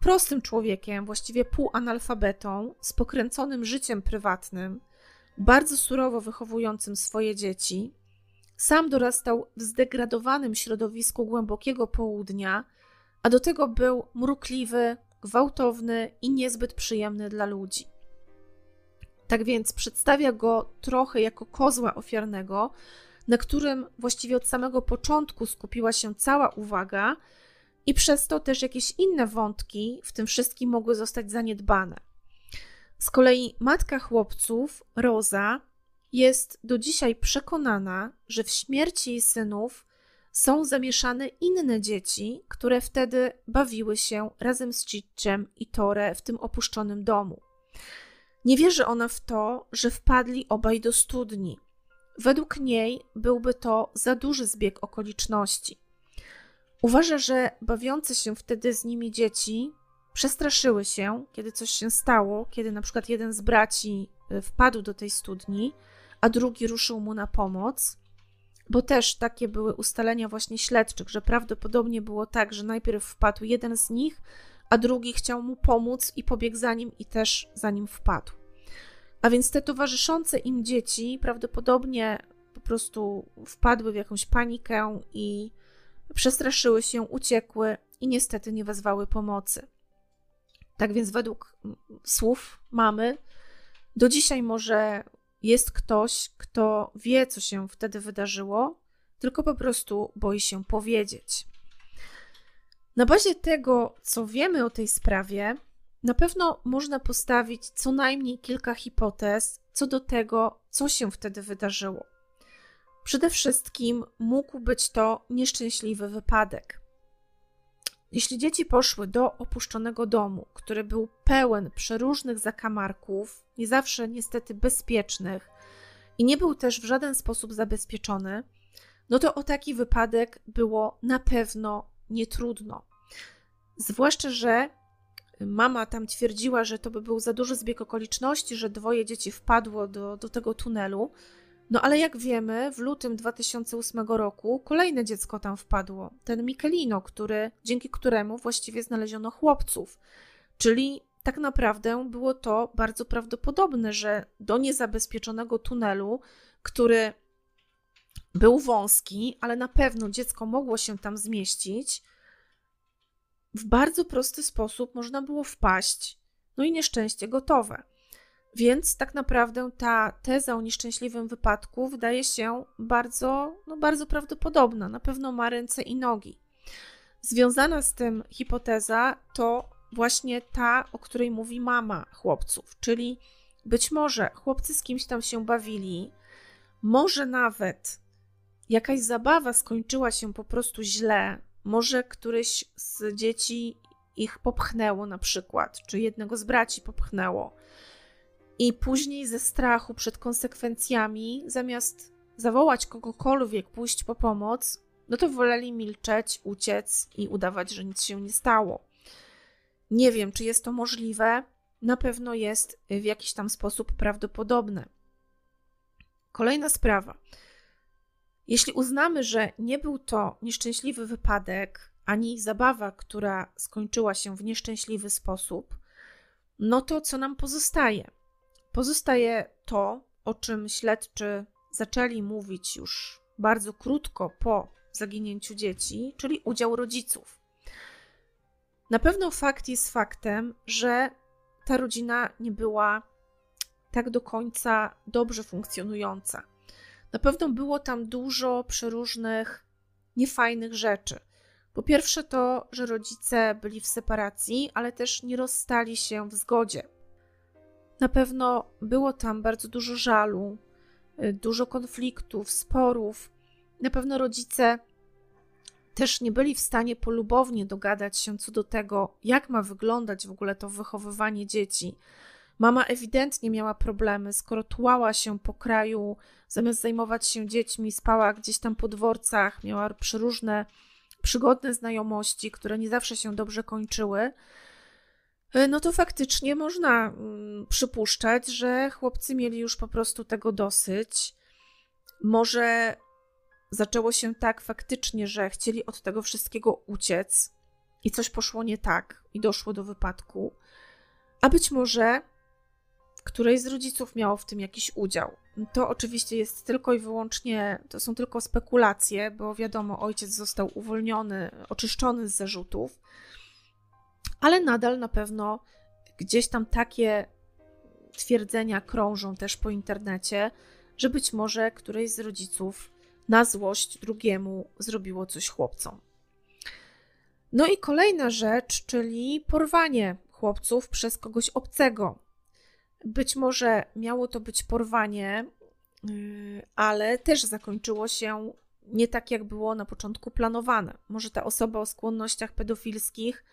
prostym człowiekiem, właściwie półanalfabetą, z pokręconym życiem prywatnym, bardzo surowo wychowującym swoje dzieci. Sam dorastał w zdegradowanym środowisku głębokiego południa, a do tego był mrukliwy, gwałtowny i niezbyt przyjemny dla ludzi. Tak więc przedstawia go trochę jako kozła ofiarnego, na którym właściwie od samego początku skupiła się cała uwaga, i przez to też jakieś inne wątki w tym wszystkim mogły zostać zaniedbane. Z kolei matka chłopców, Roza, jest do dzisiaj przekonana, że w śmierci jej synów są zamieszane inne dzieci, które wtedy bawiły się razem z Ciciem i Tore w tym opuszczonym domu. Nie wierzy ona w to, że wpadli obaj do studni. Według niej byłby to za duży zbieg okoliczności. Uważa, że bawiące się wtedy z nimi dzieci przestraszyły się, kiedy coś się stało, kiedy na przykład jeden z braci e, wpadł do tej studni, a drugi ruszył mu na pomoc. bo też takie były ustalenia właśnie śledczych, że prawdopodobnie było tak, że najpierw wpadł jeden z nich, a drugi chciał mu pomóc i pobiegł za nim i też za nim wpadł. A więc te towarzyszące im dzieci prawdopodobnie po prostu wpadły w jakąś panikę i przestraszyły się, uciekły i niestety nie wezwały pomocy. Tak więc, według słów mamy, do dzisiaj może jest ktoś, kto wie, co się wtedy wydarzyło, tylko po prostu boi się powiedzieć. Na bazie tego, co wiemy o tej sprawie, na pewno można postawić co najmniej kilka hipotez co do tego, co się wtedy wydarzyło. Przede wszystkim mógł być to nieszczęśliwy wypadek. Jeśli dzieci poszły do opuszczonego domu, który był pełen przeróżnych zakamarków, nie zawsze niestety bezpiecznych i nie był też w żaden sposób zabezpieczony, no to o taki wypadek było na pewno nietrudno. Zwłaszcza, że mama tam twierdziła, że to by był za duży zbieg okoliczności, że dwoje dzieci wpadło do, do tego tunelu. No ale jak wiemy, w lutym 2008 roku kolejne dziecko tam wpadło. Ten Michelino, który, dzięki któremu właściwie znaleziono chłopców. Czyli tak naprawdę było to bardzo prawdopodobne, że do niezabezpieczonego tunelu, który był wąski, ale na pewno dziecko mogło się tam zmieścić, w bardzo prosty sposób można było wpaść, no i nieszczęście gotowe. Więc tak naprawdę ta teza o nieszczęśliwym wypadku wydaje się bardzo, no bardzo prawdopodobna. Na pewno ma ręce i nogi. Związana z tym hipoteza to właśnie ta, o której mówi mama chłopców, czyli być może chłopcy z kimś tam się bawili, może nawet jakaś zabawa skończyła się po prostu źle, może któryś z dzieci ich popchnęło na przykład, czy jednego z braci popchnęło. I później ze strachu przed konsekwencjami, zamiast zawołać kogokolwiek, pójść po pomoc, no to woleli milczeć, uciec i udawać, że nic się nie stało. Nie wiem, czy jest to możliwe, na pewno jest w jakiś tam sposób prawdopodobne. Kolejna sprawa. Jeśli uznamy, że nie był to nieszczęśliwy wypadek, ani zabawa, która skończyła się w nieszczęśliwy sposób, no to co nam pozostaje? Pozostaje to, o czym śledczy zaczęli mówić już bardzo krótko po zaginięciu dzieci, czyli udział rodziców. Na pewno fakt jest faktem, że ta rodzina nie była tak do końca dobrze funkcjonująca. Na pewno było tam dużo przeróżnych niefajnych rzeczy. Po pierwsze, to, że rodzice byli w separacji, ale też nie rozstali się w zgodzie. Na pewno było tam bardzo dużo żalu, y, dużo konfliktów, sporów. Na pewno rodzice też nie byli w stanie polubownie dogadać się co do tego, jak ma wyglądać w ogóle to wychowywanie dzieci. Mama ewidentnie miała problemy, skoro tułała się po kraju, zamiast zajmować się dziećmi, spała gdzieś tam po dworcach, miała przeróżne przygodne znajomości, które nie zawsze się dobrze kończyły. E, no to faktycznie można mm, przypuszczać, że chłopcy mieli już po prostu tego dosyć. Może zaczęło się tak faktycznie, że chcieli od tego wszystkiego uciec i coś poszło nie tak i doszło do wypadku. A być może której z rodziców miało w tym jakiś udział. To oczywiście jest tylko i wyłącznie, to są tylko spekulacje, bo wiadomo, ojciec został uwolniony, oczyszczony z zarzutów, ale nadal na pewno gdzieś tam takie twierdzenia krążą też po internecie, że być może któreś z rodziców na złość drugiemu zrobiło coś chłopcom. No i kolejna rzecz, czyli porwanie chłopców przez kogoś obcego. Być może miało to być porwanie, y, ale też zakończyło się nie tak, jak było na początku planowane. Może ta osoba o skłonnościach pedofilskich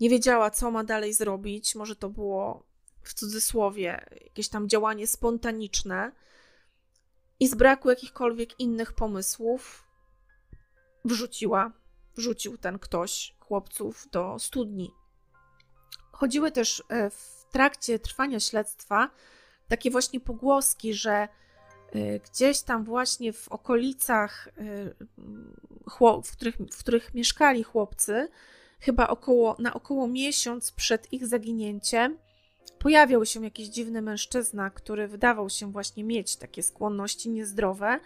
nie wiedziała, co ma dalej zrobić, może to było w cudzysłowie jakieś tam działanie spontaniczne i z braku jakichkolwiek innych pomysłów wrzuciła, wrzucił ten ktoś chłopców do studni. Chodziły też e, w trakcie trwania śledztwa takie właśnie pogłoski, że y, gdzieś tam właśnie w okolicach, w których, w których mieszkali chłopcy, chyba około, na około miesiąc przed ich zaginięciem, pojawiał się jakiś dziwny mężczyzna, który wydawał się właśnie mieć takie skłonności niezdrowe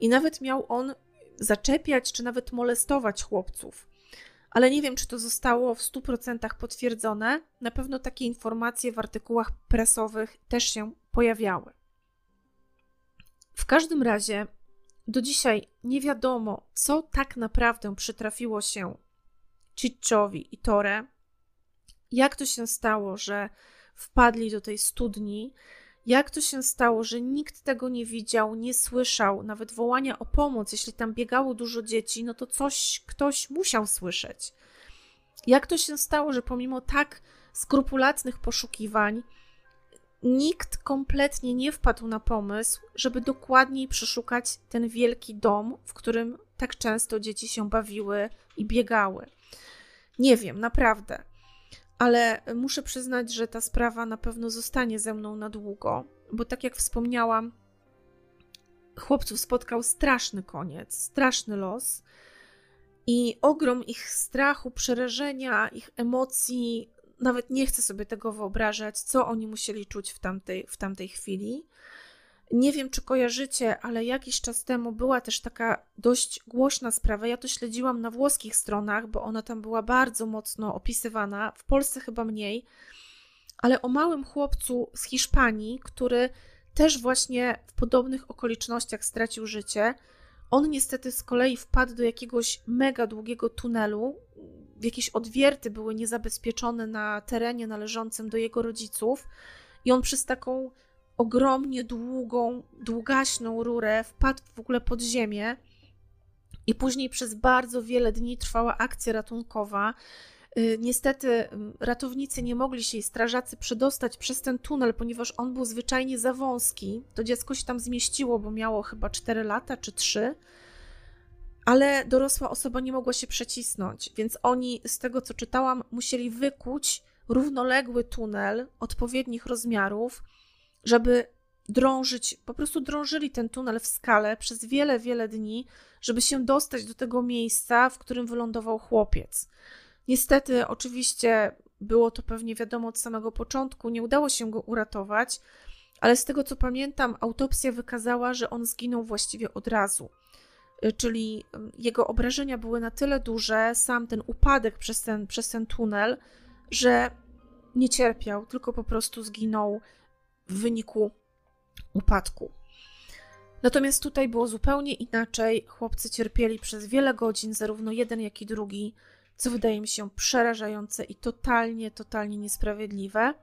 i nawet miał on zaczepiać czy nawet molestować chłopców. Ale nie wiem, czy to zostało w 100% potwierdzone. Na pewno takie informacje w artykułach prasowych też się pojawiały. W każdym razie do dzisiaj nie wiadomo, co tak naprawdę przytrafiło się Ciccowi i Tore. Jak to się stało, że wpadli do tej studni. Jak to się stało, że nikt tego nie widział, nie słyszał, nawet wołania o pomoc, jeśli tam biegało dużo dzieci, no to coś ktoś musiał słyszeć. Jak to się stało, że pomimo tak skrupulatnych poszukiwań, nikt kompletnie nie wpadł na pomysł, żeby dokładniej przeszukać ten wielki dom, w którym tak często dzieci się bawiły i biegały. Nie wiem, naprawdę ale muszę przyznać, że ta sprawa na pewno zostanie ze mną na długo, bo tak jak wspomniałam, chłopców spotkał straszny koniec, straszny los i ogrom ich strachu, przerażenia, ich emocji. Nawet nie chcę sobie tego wyobrażać, co oni musieli czuć w tamtej, w tamtej chwili. Nie wiem, czy kojarzycie, ale jakiś czas temu była też taka dość głośna sprawa. Ja to śledziłam na włoskich stronach, bo ona tam była bardzo mocno opisywana, w Polsce chyba mniej, ale o małym chłopcu z Hiszpanii, który też właśnie w podobnych okolicznościach stracił życie. On niestety z kolei wpadł do jakiegoś mega długiego tunelu. Jakieś odwierty były niezabezpieczone na terenie należącym do jego rodziców, i on przez taką ogromnie długą, długaśną rurę, wpadł w ogóle pod ziemię. I później przez bardzo wiele dni trwała akcja ratunkowa. Y, niestety ratownicy nie mogli się i strażacy przedostać przez ten tunel, ponieważ on był zwyczajnie za wąski. To dziecko się tam zmieściło, bo miało chyba 4 lata czy 3, ale dorosła osoba nie mogła się przecisnąć, więc oni, z tego co czytałam, musieli wykuć równoległy tunel odpowiednich rozmiarów żeby drążyć, po prostu drążyli ten tunel w skale przez wiele, wiele dni, żeby się dostać do tego miejsca, w którym wylądował chłopiec. Niestety, oczywiście, było to pewnie wiadomo od samego początku, nie udało się go uratować, ale z tego co pamiętam, autopsja wykazała, że on zginął właściwie od razu. Y, czyli jego obrażenia były na tyle duże, sam ten upadek przez ten, przez ten tunel, że nie cierpiał, tylko po prostu zginął w wyniku upadku. Natomiast tutaj było zupełnie inaczej. Chłopcy cierpieli przez wiele godzin, zarówno jeden, jak i drugi, co wydaje mi się przerażające i totalnie, totalnie niesprawiedliwe.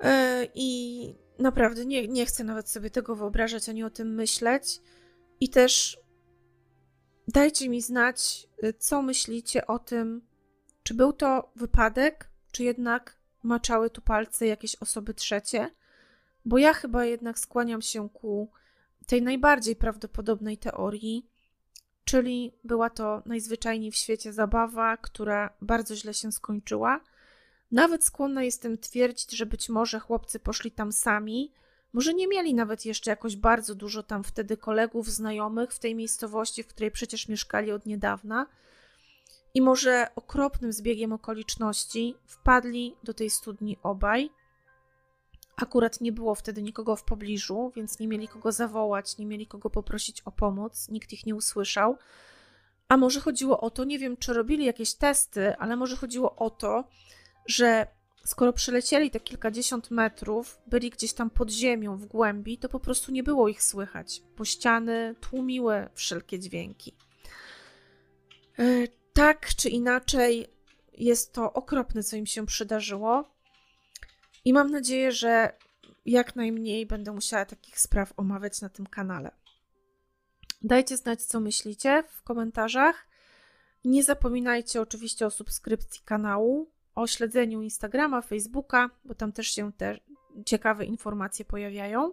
E, I naprawdę nie, nie chcę nawet sobie tego wyobrażać ani o tym myśleć. I też dajcie mi znać, co myślicie o tym, czy był to wypadek, czy jednak maczały tu palce jakieś osoby trzecie, bo ja chyba jednak skłaniam się ku tej najbardziej prawdopodobnej teorii, czyli była to najzwyczajniej w świecie zabawa, która bardzo źle się skończyła. Nawet skłonna jestem twierdzić, że być może chłopcy poszli tam sami, może nie mieli nawet jeszcze jakoś bardzo dużo tam wtedy kolegów, znajomych w tej miejscowości, w której przecież mieszkali od niedawna i może okropnym zbiegiem okoliczności wpadli do tej studni obaj. Akurat nie było wtedy nikogo w pobliżu, więc nie mieli kogo zawołać, nie mieli kogo poprosić o pomoc, nikt ich nie usłyszał. A może chodziło o to, nie wiem, czy robili jakieś testy, ale może chodziło o to, że skoro przelecieli te kilkadziesiąt metrów, byli gdzieś tam pod ziemią, w głębi, to po prostu nie było ich słychać, bo ściany tłumiły wszelkie dźwięki. Tak czy inaczej, jest to okropne, co im się przydarzyło. I mam nadzieję, że jak najmniej będę musiała takich spraw omawiać na tym kanale. Dajcie znać, co myślicie w komentarzach. Nie zapominajcie oczywiście o subskrypcji kanału, o śledzeniu Instagrama, Facebooka, bo tam też się te ciekawe informacje pojawiają.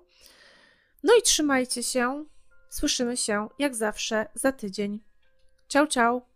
No i trzymajcie się. Słyszymy się jak zawsze za tydzień. Ciao, ciao.